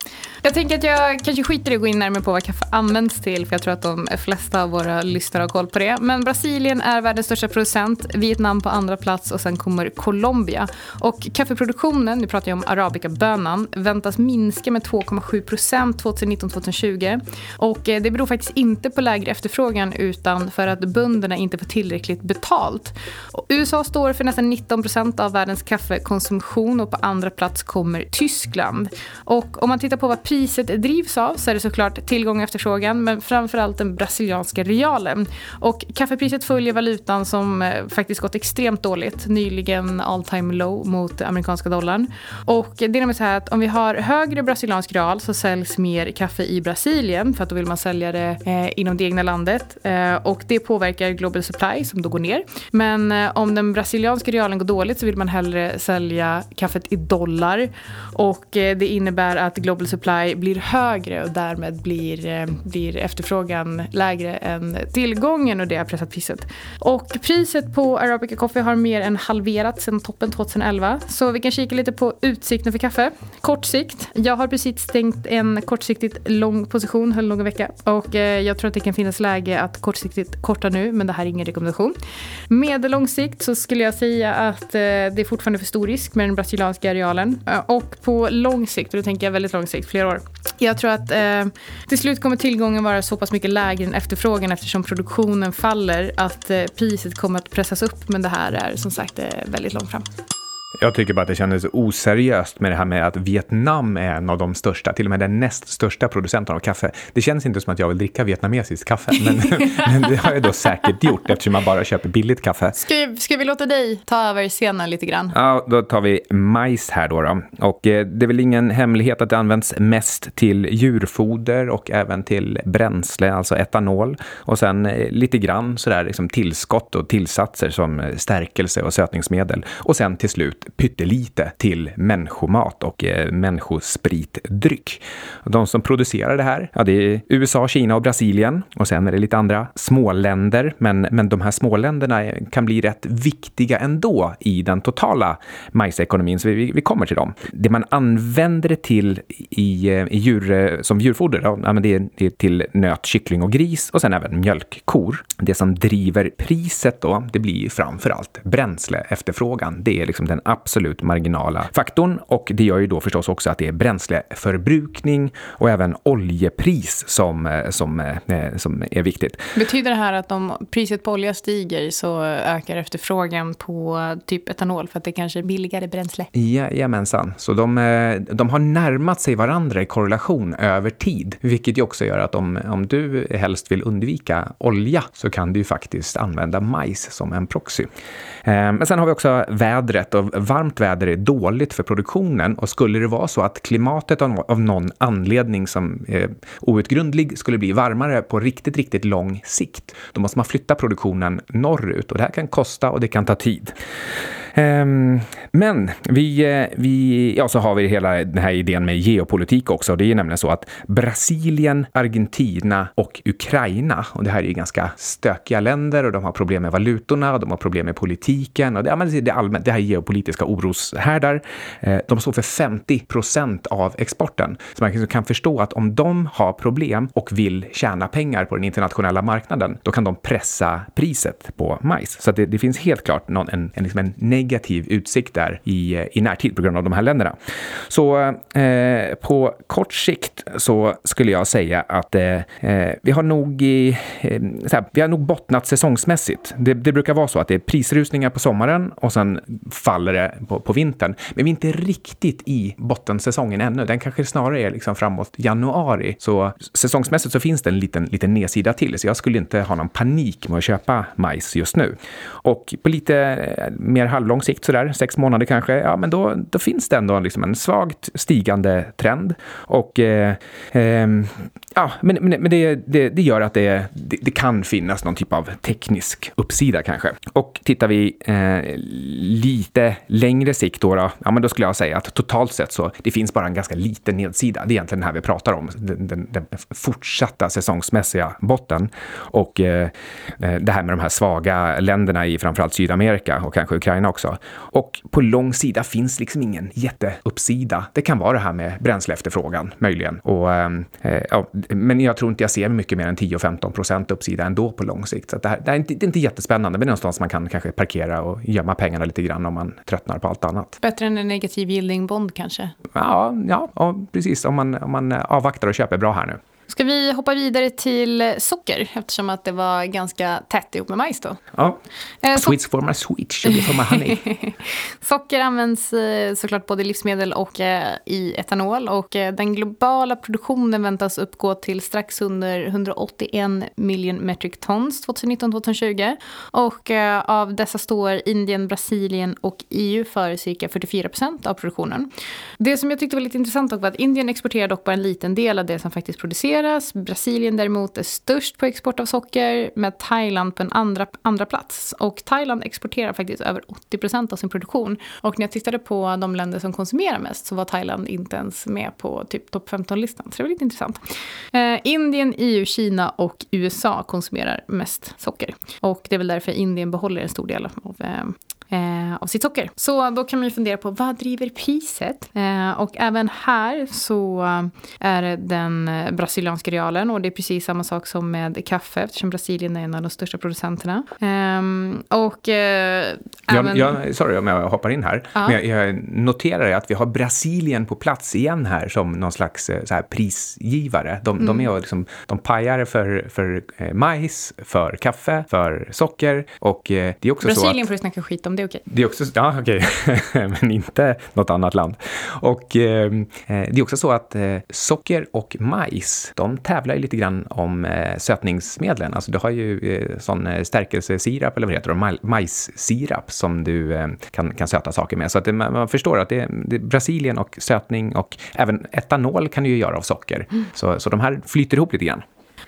Jag tänker att jag kanske skiter i att gå in närmare på vad kaffe används till, för jag tror att de flesta av våra lyssnare har koll på det. Men Brasilien är världens största producent, Vietnam på andra plats och sen kommer Colombia. Och kaffeproduktionen, nu pratar jag om arabicabönan, väntas minska med 2,7 procent 2019-2020. Och eh, det beror faktiskt inte på lägre efterfrågan utan för att bönderna inte får tillräckligt betalt. Och USA står för nästan 19 procent av världens kaffekonsumtion och på andra plats kommer Tyskland. Och om man tittar på vad priset drivs av så är det såklart tillgång och efterfrågan men framförallt den brasilianska realen. Och kaffepriset följer valutan som eh, faktiskt gått extremt dåligt. Nyligen all time low mot amerikanska dollarn. Och det är nämligen så här att om vi har högre brasiliansk real så säljs mer kaffe i Brasilien för att då vill man sälja det eh, inom det egna landet. Eh, och det påverkar global supply som då går ner. Men eh, om den brasilianska realen går dåligt så vill man hellre sälja kaffet i dollar. Och eh, det innebär att global supply supply blir högre och därmed blir, eh, blir efterfrågan lägre än tillgången och det har pressat priset. Och priset på Arabica Coffee har mer än halverats sedan toppen 2011. Så vi kan kika lite på utsikten för kaffe. Kort sikt. Jag har precis stängt en kortsiktigt lång position, höll någon vecka. Och eh, jag tror att det kan finnas läge att kortsiktigt korta nu, men det här är ingen rekommendation. Medellång sikt så skulle jag säga att eh, det är fortfarande för stor risk med den brasilianska arealen. Och på lång sikt, och då tänker jag väldigt lång sikt, flera år. Jag tror att eh, till slut kommer tillgången vara så pass mycket lägre än efterfrågan eftersom produktionen faller att eh, priset kommer att pressas upp. Men det här är som sagt eh, väldigt långt fram. Jag tycker bara att det kändes oseriöst med det här med att Vietnam är en av de största, till och med den näst största producenten av kaffe. Det känns inte som att jag vill dricka vietnamesiskt kaffe, men, men det har jag då säkert gjort eftersom man bara köper billigt kaffe. Ska, ska vi låta dig ta över scenen lite grann? Ja, då tar vi majs här då. då. Och eh, det är väl ingen hemlighet att det används mest till djurfoder och även till bränsle, alltså etanol. Och sen eh, lite grann sådär liksom tillskott och tillsatser som eh, stärkelse och sötningsmedel. Och sen till slut pyttelite till människomat och eh, människospritdryck. De som producerar det här, ja, det är USA, Kina och Brasilien och sen är det lite andra småländer. Men, men de här småländerna eh, kan bli rätt viktiga ändå i den totala majsekonomin, så vi, vi kommer till dem. Det man använder det till i, eh, i djur, eh, som djurfoder, ja, men det, är, det är till nöt, kyckling och gris och sen även mjölkkor. Det som driver priset då, det blir framför allt bränsleefterfrågan. Det är liksom den absolut marginala faktorn och det gör ju då förstås också att det är bränsleförbrukning och även oljepris som, eh, som, eh, som är viktigt. Betyder det här att om priset på olja stiger så ökar efterfrågan på typ etanol för att det kanske är billigare bränsle? Jajamensan, så de, eh, de har närmat sig varandra i korrelation över tid, vilket ju också gör att om, om du helst vill undvika olja så kan du ju faktiskt använda majs som en proxy. Men sen har vi också vädret och varmt väder är dåligt för produktionen och skulle det vara så att klimatet av någon anledning som är outgrundlig skulle bli varmare på riktigt, riktigt lång sikt, då måste man flytta produktionen norrut och det här kan kosta och det kan ta tid. Um, men vi, eh, vi, ja, så har vi hela den här idén med geopolitik också. Det är nämligen så att Brasilien, Argentina och Ukraina, och det här är ju ganska stökiga länder och de har problem med valutorna och de har problem med politiken och det, ja, det, är allmänt, det här är geopolitiska oroshärdar. Eh, de står för 50 procent av exporten. Så man kan förstå att om de har problem och vill tjäna pengar på den internationella marknaden, då kan de pressa priset på majs. Så det, det, finns helt klart någon, en, en, liksom en, en negativ utsikt där i, i närtid på grund av de här länderna. Så eh, på kort sikt så skulle jag säga att eh, eh vi har nog i, eh, här, vi har nog bottnat säsongsmässigt. Det, det, brukar vara så att det är prisrusningar på sommaren och sen faller det på, på vintern. Men vi är inte riktigt i bottensäsongen ännu. Den kanske snarare är liksom framåt januari. Så säsongsmässigt så finns det en liten, liten nedsida till, så jag skulle inte ha någon panik med att köpa majs just nu. Och på lite eh, mer halv halvlång sikt, sådär, sex månader kanske, ja men då, då finns det ändå liksom en svagt stigande trend. Och eh, eh, ja, men, men, men det, det, det, gör att det, det, det, kan finnas någon typ av teknisk uppsida kanske. Och tittar vi eh, lite längre sikt då, då, ja men då skulle jag säga att totalt sett så det finns bara en ganska liten nedsida. Det är egentligen det här vi pratar om, den, den, den fortsatta säsongsmässiga botten. Och eh, eh det här med de här svaga länderna i framförallt Sydamerika och kanske Ukraina också. Och på lång sida finns liksom ingen jätteuppsida. Det kan vara det här med bränsleefterfrågan möjligen. Och, ehm, eh, ja, men jag tror inte jag ser mycket mer än 10-15 procent uppsida ändå på lång sikt. Så det, här, det, är inte, det är inte jättespännande, men någonstans man kan kanske parkera och gömma pengarna lite grann om man tröttnar på allt annat. Bättre än en negativ yielding bond kanske? Ja, ja, ja precis. Om man, om man avvaktar och köper bra här nu. Ska vi hoppa vidare till socker eftersom att det var ganska tätt ihop med majs då? Ja. Eh, Sweets for my sweet, sugar for my honey. socker används eh, såklart både i livsmedel och eh, i etanol och eh, den globala produktionen väntas uppgå till strax under 181 miljon metric tons 2019-2020 och av dessa står Indien, Brasilien och EU för cirka 44 procent av produktionen. Det som jag tyckte var lite intressant var att Indien exporterar dock bara en liten del av det som faktiskt produceras exporteras. Brasilien däremot är störst på export av socker med Thailand på en andra, andra plats. Och Thailand exporterar faktiskt över 80 procent av sin produktion. Och när jag tittade på de länder som konsumerar mest så var Thailand inte ens med på typ topp 15-listan. Så det var lite intressant. Eh, Indien, EU, Kina och USA konsumerar mest socker. Och det är väl därför Indien behåller en stor del av eh, eh, av sitt socker. Så då kan man ju fundera på vad driver priset? Eh, och även här så är den brasilianska realen och det är precis samma sak som med kaffe eftersom Brasilien är en av de största producenterna. Eh, och även... Jag, jag, sorry om jag hoppar in här, ja. men jag, jag noterar att vi har Brasilien på plats igen här som någon slags eh, så här, prisgivare. De, mm. de är liksom, de pajar för, för eh, majs, för kaffe, för socker och eh, det är också Brasilien så att... får du snacka skit om, det är okej. Det är också, ja okej, men inte något annat land. Och eh, det är också så att eh, socker och majs, de tävlar ju lite grann om eh, sötningsmedlen. Alltså du har ju eh, sån eh, stärkelsesirap, eller vad heter det, majssirap som du eh, kan, kan söta saker med. Så att det, man förstår att det, det är Brasilien och sötning och även etanol kan du ju göra av socker. Mm. Så, så de här flyter ihop lite grann.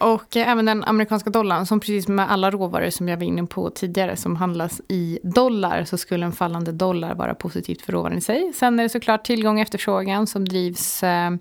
Och eh, även den amerikanska dollarn, som precis med alla råvaror som jag var inne på tidigare, som handlas i dollar, så skulle en fallande dollar vara positivt för råvaran i sig. Sen är det såklart tillgång och efterfrågan som drivs eh,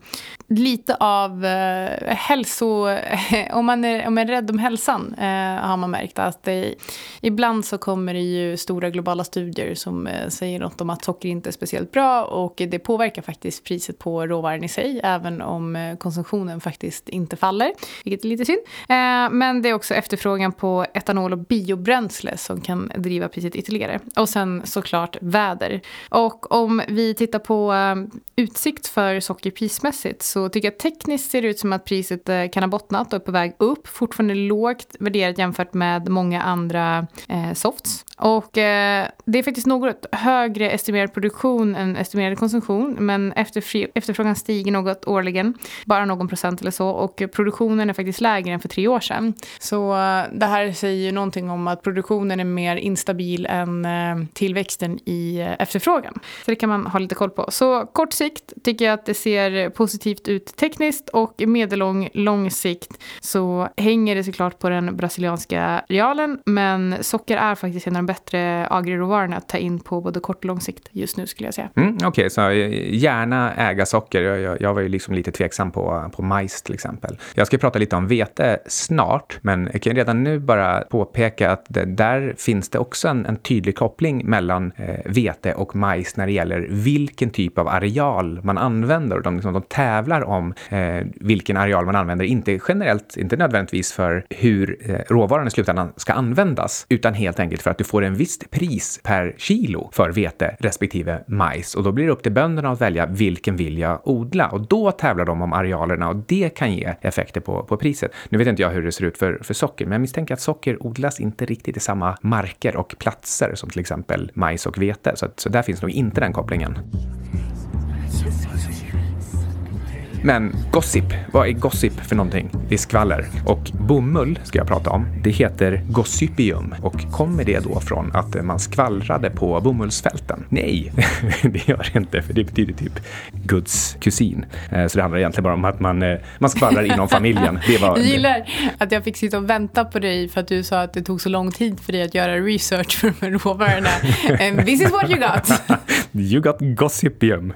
lite av eh, hälso... om, man är, om man är rädd om hälsan eh, har man märkt att det, ibland så kommer det ju stora globala studier som eh, säger något om att socker inte är speciellt bra och det påverkar faktiskt priset på råvaran i sig, även om eh, konsumtionen faktiskt inte faller, vilket är lite synd. Eh, men det är också efterfrågan på etanol och biobränsle som kan driva priset ytterligare. Och sen såklart väder. Och om vi tittar på eh, utsikt för socker prismässigt så tycker jag tekniskt ser det ut som att priset eh, kan ha bottnat och är på väg upp. Fortfarande lågt värderat jämfört med många andra eh, softs. Och eh, det är faktiskt något högre estimerad produktion än estimerad konsumtion. Men efterfrågan stiger något årligen, bara någon procent eller så. Och produktionen är faktiskt lägre än för tre år sedan. Så eh, det här säger ju någonting om att produktionen är mer instabil än eh, tillväxten i eh, efterfrågan. Så det kan man ha lite koll på. Så kort sikt tycker jag att det ser positivt ut tekniskt och medellång lång sikt så hänger det såklart på den brasilianska realen. Men socker är faktiskt en av de bättre agriråvarorna att ta in på både kort och lång sikt just nu skulle jag säga. Mm, Okej, okay, så eh, gärna äga socker. Jag, jag, jag, var ju liksom lite tveksam på, på majs till exempel. Jag ska prata lite om vete snart, men jag kan redan nu bara påpeka att det, där finns det också en, en tydlig koppling mellan eh, vete och majs när det gäller vilken typ av areal man använder. De, liksom, de tävlar om eh, vilken areal man använder, inte generellt, inte nödvändigtvis för hur eh, råvaran i slutändan ska användas, utan helt enkelt för att du får en visst pris per kilo för vete respektive majs. Och då blir det upp till bönderna att välja vilken vill jag odla? Och då tävlar de om arealerna och det kan ge effekter på, på priset. Nu vet inte jag hur det ser ut för, för socker, men jag misstänker att socker odlas inte riktigt i samma marker och platser som till exempel majs och vete. Så, så där finns nog inte den kopplingen. Men gossip, vad är gossip för någonting? Det är skvaller. Och bomull ska jag prata om. Det heter gossypium. Och kommer det då från att man skvallrade på bomullsfälten? Nej, det gör det inte, för det betyder typ Guds kusin. Eh, så det handlar egentligen bara om att man, eh, man skvallrar inom familjen. Det var, jag gillar att jag fick sitta och vänta på dig för att du sa att det tog så lång tid för dig att göra research för de här råvarorna. And this is what you got. you got gossypium.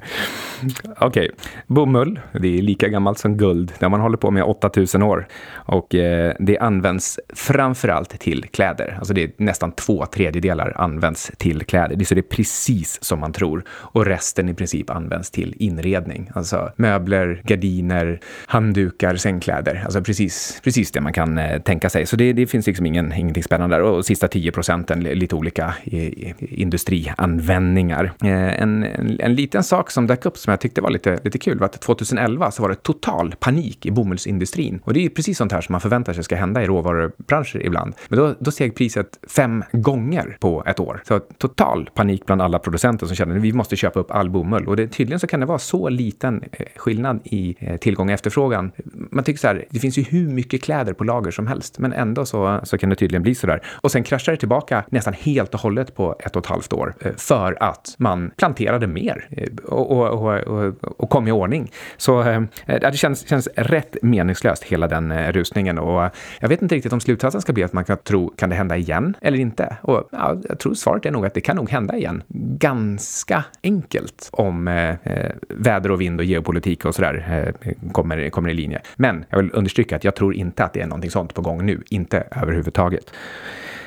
Okej, okay. bomull, det är lika gammalt som guld. Det har man hållit på med 8000 år. Och eh, det används framförallt till kläder. Alltså det är nästan två tredjedelar används till kläder. Så det är precis som man tror. Och resten i princip används till inredning. Alltså möbler, gardiner, handdukar, sängkläder. Alltså precis, precis det man kan eh, tänka sig. Så det, det finns liksom ingen, ingenting spännande där. Och sista 10 procenten lite olika eh, industrianvändningar. Eh, en, en, en liten sak som dök upp som jag tyckte var lite, lite kul var att 2011 så var det total panik i bomullsindustrin. Och det är ju precis sånt här som man förväntar sig ska hända i råvarubranscher ibland. Men då, då steg priset fem gånger på ett år. Så total panik bland alla producenter som kände att vi måste köpa upp all bomull. Och det, tydligen så kan det vara så liten eh, skillnad i eh, tillgång och efterfrågan. Man tycker så här, det finns ju hur mycket kläder på lager som helst, men ändå så, så kan det tydligen bli så där. Och sen kraschar det tillbaka nästan helt och hållet på ett och ett halvt år eh, för att man planterade mer och, och, och, och, kom i ordning. Så Eh, det känns, känns rätt meningslöst hela den eh, rusningen och eh, jag vet inte riktigt om slutsatsen ska bli att man kan tro, kan det hända igen eller inte? Och ja, jag tror svaret är nog att det kan nog hända igen. Ganska enkelt om eh, eh väder och vind och geopolitik och sådär eh, kommer, kommer i linje. Men jag vill understryka att jag tror inte att det är någonting sånt på gång nu, inte överhuvudtaget.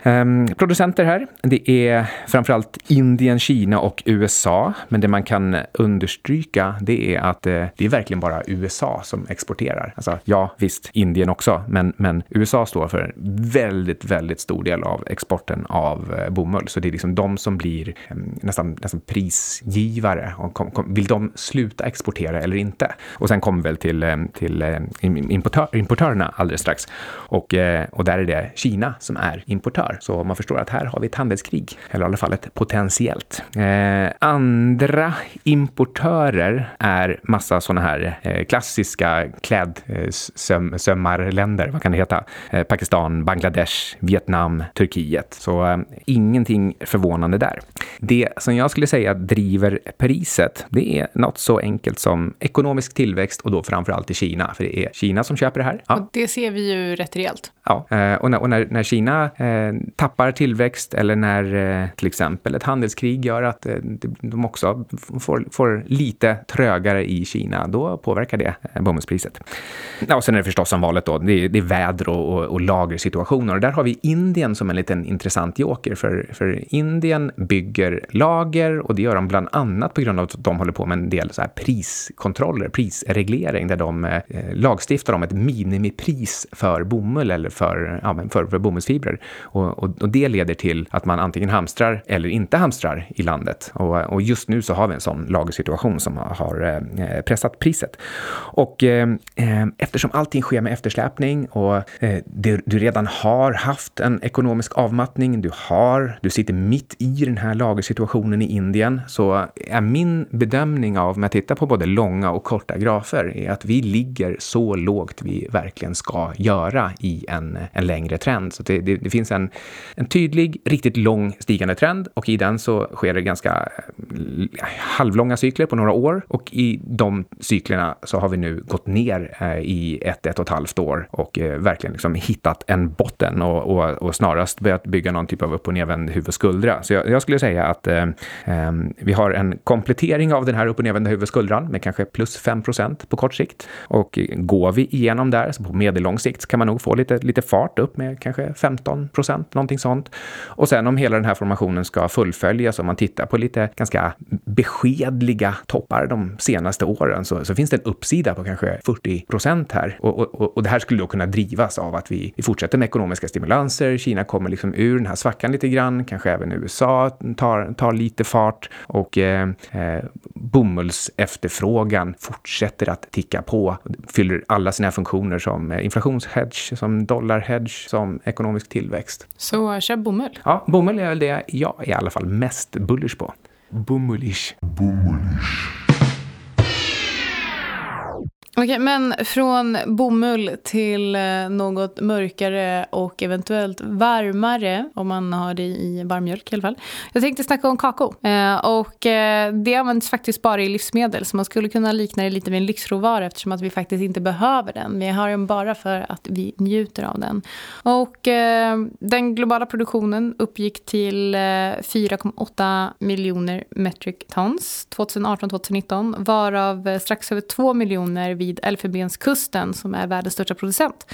Um, producenter här, det är framförallt Indien, Kina och USA. Men det man kan understryka, det är att uh, det är verkligen bara USA som exporterar. Alltså, ja, visst, Indien också, men, men USA står för en väldigt, väldigt stor del av exporten av uh, bomull. Så det är liksom de som blir um, nästan, nästan prisgivare. Och kom, kom, vill de sluta exportera eller inte? Och sen kommer vi väl till, um, till importör, importörerna alldeles strax. Och, uh, och där är det Kina som är importör gör. Så man förstår att här har vi ett handelskrig, eller i alla fall ett potentiellt. Eh, andra importörer är massa sådana här eh, klassiska klädsömmarländer, eh, vad kan det heta? Eh, Pakistan, Bangladesh, Vietnam, Turkiet. Så eh, ingenting förvånande där. Det som jag skulle säga driver priset, det är något så enkelt som ekonomisk tillväxt och då framförallt i Kina, för det är Kina som köper det här. Ja. Och det ser vi ju rätt rejält. Ja, eh, och när, och när, när Kina eh, tappar tillväxt eller när eh, till exempel ett handelskrig gör att eh, de också får, får, lite trögare i Kina, då påverkar det eh, bomullspriset. Ja, och sen är det förstås som valet då, det är, det är väder och, och, och lagersituationer. Och där har vi Indien som en liten intressant joker, för, för Indien bygger lager och det gör de bland annat på grund av att de håller på med en del så här priskontroller, prisreglering, där de eh, lagstiftar om ett minimipris för bomull eller för, ja, för, för bomullsfibrer. Och, och, och, det leder till att man antingen hamstrar eller inte hamstrar i landet. Och, och just nu så har vi en sån lagersituation som har eh, pressat priset. Och eh, eh, eftersom allting sker med eftersläpning och eh, det, du redan har haft en ekonomisk avmattning, du har, du sitter mitt i den här lagersituationen i Indien, så är min bedömning av, om jag tittar på både långa och korta grafer, är att vi ligger så lågt vi verkligen ska göra i en en, en längre trend. Så det, det, det, finns en, en tydlig, riktigt lång stigande trend och i den så sker det ganska eh, halvlånga cykler på några år och i de cyklerna så har vi nu gått ner eh, i ett, ett och ett halvt år och eh, verkligen liksom hittat en botten och, och, och snarast börjat bygga någon typ av upp och nervänd huvudskuldra. Så jag, jag skulle säga att eh, ehm, vi har en komplettering av den här upp och nervända huvudskuldran med kanske plus 5 procent på kort sikt. Och går vi igenom där, så på medellång sikt, kan man nog få lite, lite fart upp med kanske 15 procent, någonting sånt. Och sen om hela den här formationen ska fullföljas, om man tittar på lite ganska beskedliga toppar de senaste åren, så, så finns det en uppsida på kanske 40 procent här. Och, och, och det här skulle då kunna drivas av att vi, vi fortsätter med ekonomiska stimulanser. Kina kommer liksom ur den här svackan lite grann, kanske även USA tar, tar lite fart och eh, eh, bomullsefterfrågan fortsätter att ticka på, fyller alla sina funktioner som eh, inflationshedge, som dollarhedge, som ekonomisk tillväxt. Så kör bomull? Ja, bomull är väl det jag är i alla fall mest bullish på. Bomullish. Bomullish. Okej, men från bomull till eh, något mörkare och eventuellt varmare, om man har det i varmmjölk i alla fall. Jag tänkte snacka om kakao. Eh, och eh, det används faktiskt bara i livsmedel, så man skulle kunna likna det lite vid en lyxråvara eftersom att vi faktiskt inte behöver den. Vi har den bara för att vi njuter av den. Och eh, den globala produktionen uppgick till eh, 4,8 miljoner metric tons 2018-2019, varav strax över 2 miljoner vid vid Elfenbenskusten som är världens största producent.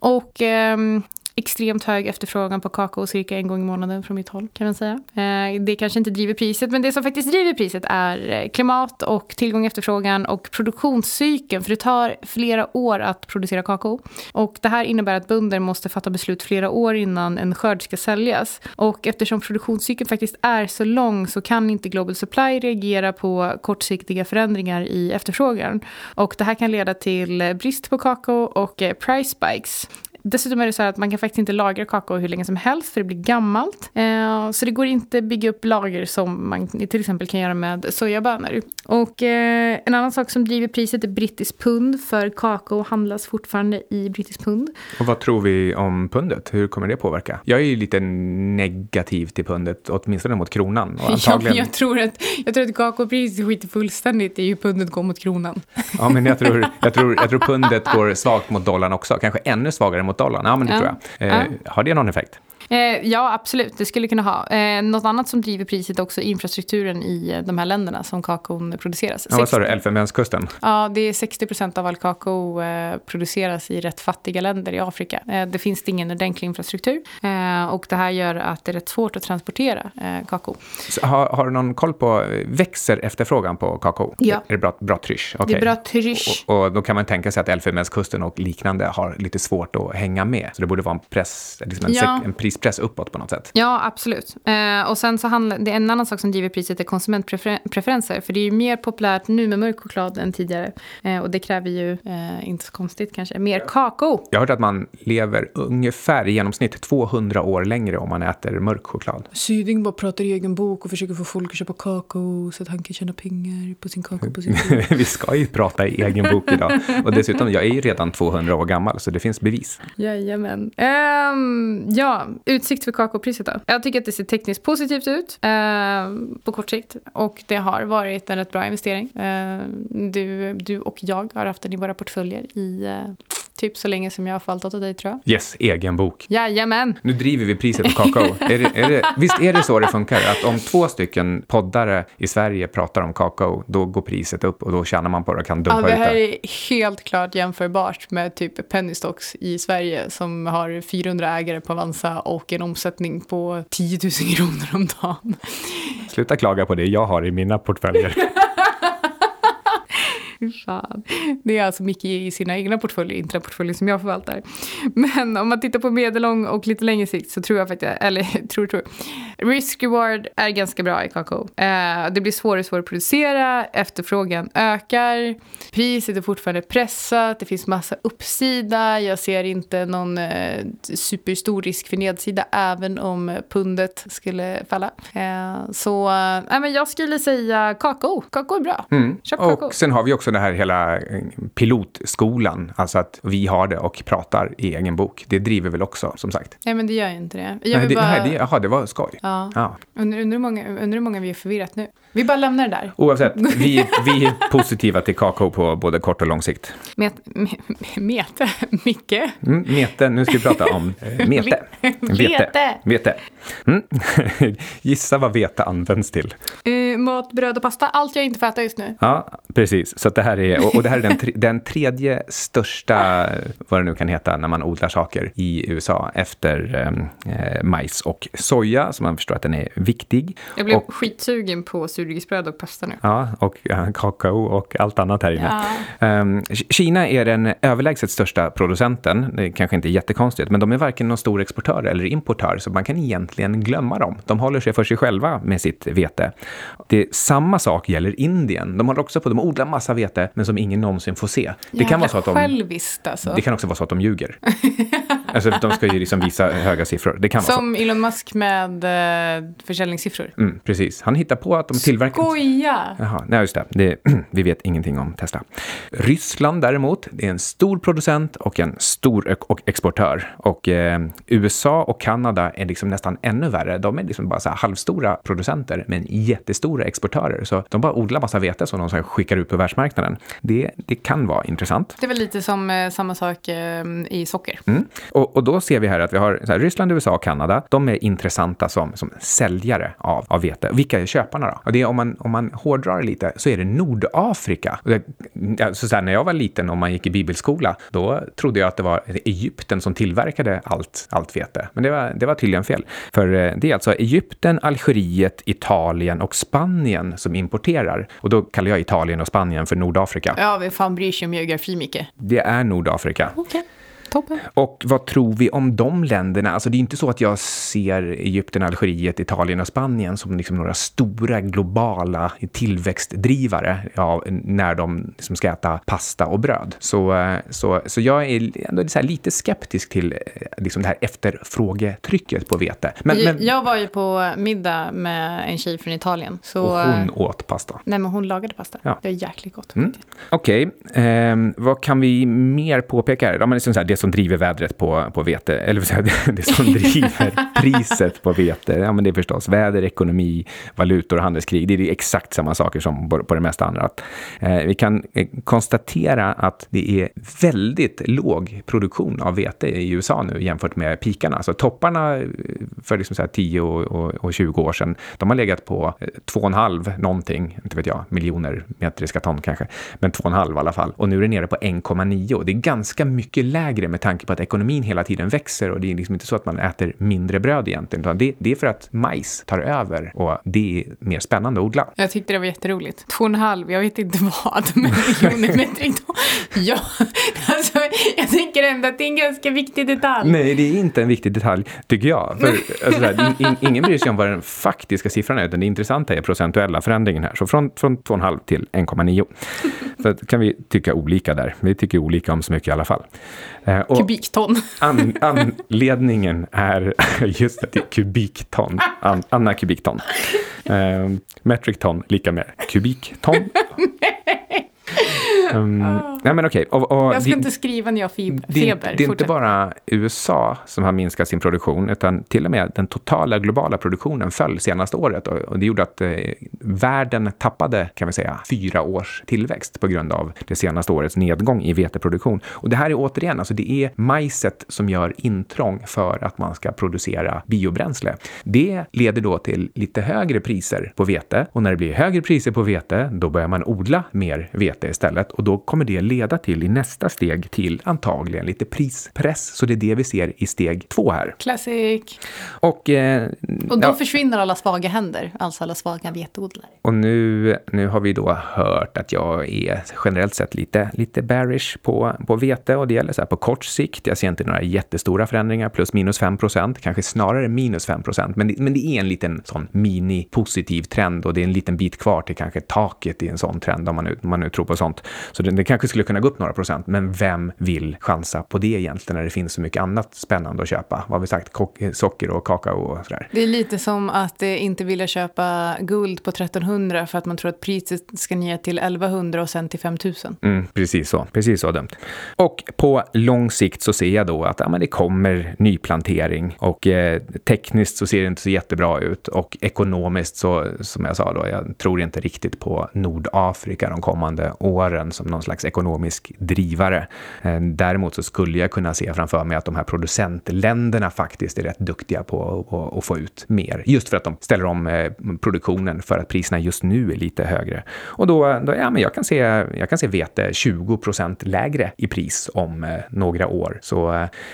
Och eh, extremt hög efterfrågan på kakao cirka en gång i månaden från mitt håll kan man säga. Eh, det kanske inte driver priset men det som faktiskt driver priset är eh, klimat och tillgång efterfrågan och produktionscykeln för det tar flera år att producera kakao. Och det här innebär att bönder måste fatta beslut flera år innan en skörd ska säljas. Och eftersom produktionscykeln faktiskt är så lång så kan inte Global Supply reagera på kortsiktiga förändringar i efterfrågan. Och det här kan leda till eh, brist på kakao och price spikes. Dessutom är det så att man kan faktiskt inte lagra kakao hur länge som helst för det blir gammalt. Eh, så det går inte att bygga upp lager som man till exempel kan göra med sojabönor. Och eh, en annan sak som driver priset är brittisk pund för kakao handlas fortfarande i brittisk pund. Och vad tror vi om pundet? Hur kommer det påverka? Jag är ju lite negativ till pundet, åtminstone mot kronan. Och antagligen... ja, jag, tror att, jag tror att kakaopriset skiter fullständigt i hur pundet går mot kronan. ja, men jag tror, jag, tror, jag tror pundet går svagt mot dollarn också, kanske ännu svagare mot dollarn. Ja, men det ja. tror jag. Eh. Har det någon effekt? Eh, ja, absolut. Det skulle kunna ha. Eh, något annat som driver priset är också infrastrukturen i eh, de här länderna som kakaon produceras. Ja, vad sa du? Elfenbenskusten? Ja, det är 60 procent av all kakao eh, produceras i rätt fattiga länder i Afrika. Eh, det finns ingen ordentlig infrastruktur eh, och det här gör att det är rätt svårt att transportera eh, kakao. Så, har, har, du någon koll på, växer efterfrågan på kakao? Ja. Är det bra, bra trysch? Okay. Det är bra trysch. Och, och, då kan man tänka sig att Elfenbenskusten och liknande har lite svårt att hänga med. Så det borde vara en, press, liksom en, ja. en pris prispress uppåt på något sätt. Ja, absolut. Eh, och sen så handlar det en annan sak som driver priset är konsumentpreferenser. För det är ju mer populärt nu med mörk choklad än tidigare. Eh, och det kräver ju, eh, inte så konstigt kanske, mer kakao. Jag har hört att man lever ungefär i genomsnitt 200 år längre om man äter mörk choklad. Syding bara pratar i egen bok och försöker få folk att köpa kakao så att han kan tjäna pengar på sin kakao på sin Vi ska ju prata i egen bok idag. Och dessutom, jag är ju redan 200 år gammal så det finns bevis. Jajamän. Um, ja, utsikt för kakaopriset då? Jag tycker att det ser tekniskt positivt ut eh, på kort sikt. Och det har varit en rätt bra investering. Eh, du, du och jag har haft den i våra portföljer i eh, Typ så länge som jag har förvaltat av dig tror jag. Yes, egen bok. Jajamän. Nu driver vi priset på kakao. är det, är det, visst är det så det funkar? Att om två stycken poddare i Sverige pratar om kakao, då går priset upp och då tjänar man på det och kan dumpa ut det. Ja, det här är helt klart jämförbart med typ Penny Stocks i Sverige som har 400 ägare på Avanza och en omsättning på 10 000 kronor om dagen. Sluta klaga på det jag har i mina portföljer. fan. Det är alltså Micke i sina egna portföljer, inte den portföljen som jag förvaltar. Men om man tittar på medellång och lite längre sikt så tror jag faktiskt, eller tror, tror. Risk reward är ganska bra i kakao. Eh, det blir svårare och svårare att producera, efterfrågan ökar, priset är fortfarande pressat, det finns massa uppsida, jag ser inte någon eh, superstor risk för nedsida även om pundet skulle falla. Eh, så äh, men jag skulle säga kakao, kakao är bra. Mm. Köp kakao. Och sen har vi också också den här hela eh, pilotskolan, alltså att vi har det och pratar i egen bok. Det driver väl också, som sagt. Nej, men det gör ju inte det. Jag nej, det, bara... nej, det, aha, det var skoj. Ja. ja. Undrar, undrar, hur många, undrar hur många vi har förvirrat nu. Vi bara lämnar det där. Oavsett, vi, vi är positiva till kakao på både kort och lång sikt. Met, mete? Micke? Mm, mete, nu ska vi prata om eh, mete. Vete. Vete. Mm. Gissa vad vete används till. Uh, mat, bröd och pasta. Allt jag inte får äta just nu. Ja, precis. Så det här är, och, det här är den, den tredje största, vad det nu kan heta, när man odlar saker i USA efter eh, majs och soja, så man förstår att den är viktig. Jag blev och, skitsugen på surdegsbröd och pasta nu. Ja, och ja, kakao och allt annat här inne. Ja. Um, Kina är den överlägset största producenten. Det kanske inte är jättekonstigt, men de är varken någon stor exportör eller importör, så man kan egentligen glömma dem. De håller sig för sig själva med sitt vete. Det, samma sak gäller Indien. De håller också på, de odlar massa vete, men som ingen någonsin får se. Det kan vara så att de, själviskt alltså. Det kan också vara så att de ljuger. alltså, de ska ju liksom visa höga siffror. Det kan som vara så. Elon Musk med uh, försäljningssiffror. Mm, precis. Han hittar på att de tillverkar... Skoja! Jaha, nej just det. det. Vi vet ingenting om Tesla. Ryssland däremot, det är en stor producent och en stor och exportör. Och eh, USA och Kanada är liksom nästan ännu värre. De är liksom bara så halvstora producenter, men jättestora exportörer. Så de bara odlar massa vete som de så skickar ut på världsmarknaden. Det, det kan vara intressant. Det är väl lite som eh, samma sak eh, i socker. Mm. Och, och, då ser vi här att vi har här, Ryssland, USA och Kanada. De är intressanta som, som säljare av, av vete. Vilka är köparna då? Och det är, om, man, om man hårdrar lite så är det Nordafrika. Alltså så här, när jag var liten och man gick i bibelskola, då trodde jag att det var Egypten som tillverkade allt, allt vete. Men det var, det var tydligen fel. För eh, det är alltså Egypten, Algeriet, Italien och Spanien som importerar. Och då kallar jag Italien och Spanien för Nordafrika. Ja, vem fan bryr sig om geografi, Micke? Det är Nordafrika. Okay. Toppen. Och vad tror vi om de länderna? Alltså det är inte så att jag ser Egypten, Algeriet, Italien och Spanien som liksom några stora globala tillväxtdrivare ja, när de liksom ska äta pasta och bröd. Så, eh, så, så jag är ändå lite skeptisk till eh, liksom det här efterfrågetrycket på vete. Men, men, jag var ju på middag med en tjej från Italien. Så, och hon åt pasta? Nej, men hon lagade pasta. Ja. Det är jäkligt gott. Mm. Okej, okay. eh, vad kan vi mer påpeka? Ja, men liksom så här, det som driver vädret på, på vete, eller säga, det, som driver priset på vete, ja men det är förstås väder, ekonomi, valutor och handelskrig. Det är exakt samma saker som på, på det mesta andra. Att, eh, vi kan eh, konstatera att det är väldigt låg produktion av vete i USA nu jämfört med pikarna. Så topparna eh, för liksom så 10 och, och, och, 20 år sedan, de har legat på 2,5 eh, någonting, inte vet jag, miljoner metriska ton kanske, men 2,5 i alla fall. Och nu är det nere på 1,9. Det är ganska mycket lägre med tanke på att ekonomin hela tiden växer och det är liksom inte så att man äter mindre bröd egentligen, utan det, det är för att majs tar över och det är mer spännande att odla. Jag tyckte det var jätteroligt. Två och en halv, jag vet inte vad, men miljoner metric Ja, alltså, jag tycker ändå att det är en ganska viktig detalj. Nej, det är inte en viktig detalj, tycker jag. För, alltså, här, in, ingen bryr sig om vad den faktiska siffran är, utan det intressanta är procentuella förändringen här. Så från, från 2,5 till 1,9. Så kan vi tycka olika där. Vi tycker olika om så mycket i alla fall. Eh, kubikton. An, anledningen är, just det, det är kubikton. An, Anna kubikton. Eh, metric ton lika med kubikton. Um, oh. nej men. Okay. Och, och jag ska det, inte skriva när jag har feber. Det, det är inte bara USA som har minskat sin produktion, utan till och med den totala globala produktionen föll senaste året. Och, och det gjorde att eh, världen tappade, kan vi säga, fyra års tillväxt på grund av det senaste årets nedgång i veteproduktion. Och det här är återigen, alltså det är majset som gör intrång för att man ska producera biobränsle. Det leder då till lite högre priser på vete och när det blir högre priser på vete, då börjar man odla mer vete istället och då kommer det leda till i nästa steg till antagligen lite prispress. Så det är det vi ser i steg två här. Classic. Och, eh, och då ja. försvinner alla svaga händer, alltså alla svaga veteodlare. Och nu, nu har vi då hört att jag är generellt sett lite, lite bearish på, på vete och det gäller så här på kort sikt. Jag ser inte några jättestora förändringar, plus minus 5 procent, kanske snarare minus 5 procent. Men, men det är en liten sån mini-positiv trend och det är en liten bit kvar till kanske taket i en sån trend om man nu, om man nu tror på sånt. Så det, det kanske skulle kunna gå upp några procent, men vem vill chansa på det egentligen när det finns så mycket annat spännande att köpa? Vad har vi sagt? socker och kakao och sådär. Det är lite som att inte vilja köpa guld på 1300 för att man tror att priset ska ner till 1100 och sen till 5000. Mm, precis så, precis så dömt. Och på lång sikt så ser jag då att ja, men det kommer nyplantering och eh, tekniskt så ser det inte så jättebra ut och ekonomiskt så, som jag sa då, jag tror inte riktigt på Nordafrika de kommande åren som någon slags ekonomisk drivare. Eh, däremot så skulle jag kunna se framför mig att de här producentländerna faktiskt är rätt duktiga på att få ut mer, just för att de ställer om eh, produktionen för att priserna just nu är lite högre. Och då, då ja, men jag kan se, jag kan se vete 20 procent lägre i pris om eh, några år. Så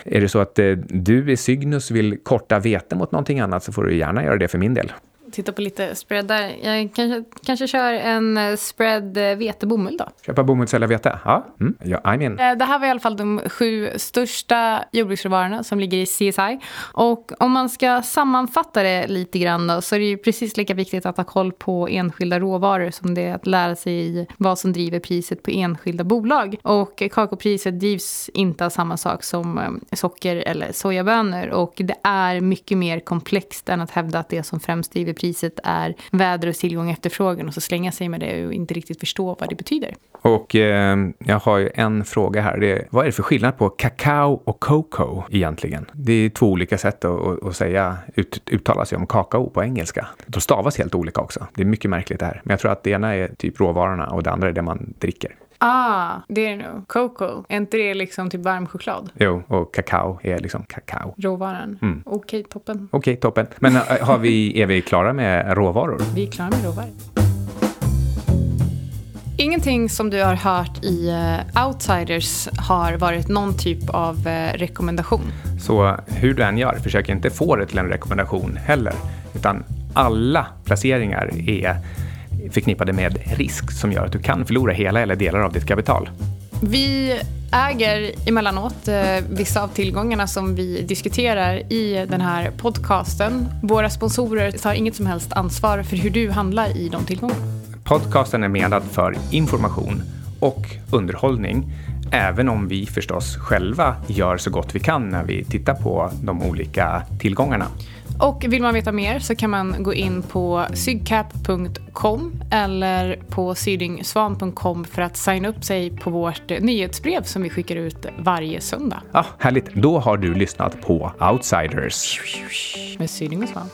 är det så att du i Cygnus vill korta vete mot någonting annat så får du gärna göra det för min del titta på lite spreadar. Jag kanske, kanske kör en eh, spread eh, vete-bomull då. Köpa bomullsceller vete? Ja, mm. ja I mean. Eh, det här var i alla fall de sju största jordbruksråvarorna som ligger i CSI. Och om man ska sammanfatta det lite grann då, så är det ju precis lika viktigt att ha koll på enskilda råvaror som det är att lära sig vad som driver priset på enskilda bolag. Och kakaopriset drivs inte av samma sak som socker eller sojabönor. Och det är mycket mer komplext än att hävda att det som främst driver priset priset är väder och tillgång och efterfrågan och så slänga sig med det och inte riktigt förstå vad det betyder. Och eh, jag har ju en fråga här. Det är, vad är det för skillnad på kakao och cocoa egentligen? Det är två olika sätt att, att säga, ut, uttala sig om kakao på engelska. De stavas helt olika också. Det är mycket märkligt det här. Men jag tror att det ena är typ råvarorna och det andra är det man dricker. Ah, det är det nog. Cocoa. Är inte det liksom typ varm choklad? Jo, och kakao är liksom kakao. Råvaran. Mm. Okej, okay, toppen. Okej, okay, toppen. Men äh, har vi, är vi klara med råvaror? Vi är klara med råvaror. Ingenting som du har hört i uh, Outsiders har varit någon typ av uh, rekommendation. Så hur du än gör, försök inte få det till en rekommendation heller. Utan alla placeringar är förknippade med risk som gör att du kan förlora hela eller delar av ditt kapital. Vi äger emellanåt eh, vissa av tillgångarna som vi diskuterar i den här podcasten. Våra sponsorer tar inget som helst ansvar för hur du handlar i de tillgångarna. Podcasten är menad för information och underhållning, även om vi förstås själva gör så gott vi kan när vi tittar på de olika tillgångarna. Och vill man veta mer så kan man gå in på sygcap.com eller på sydingsvan.com för att signa upp sig på vårt nyhetsbrev som vi skickar ut varje söndag. Ja, Härligt, då har du lyssnat på Outsiders. Med Syding och Svan.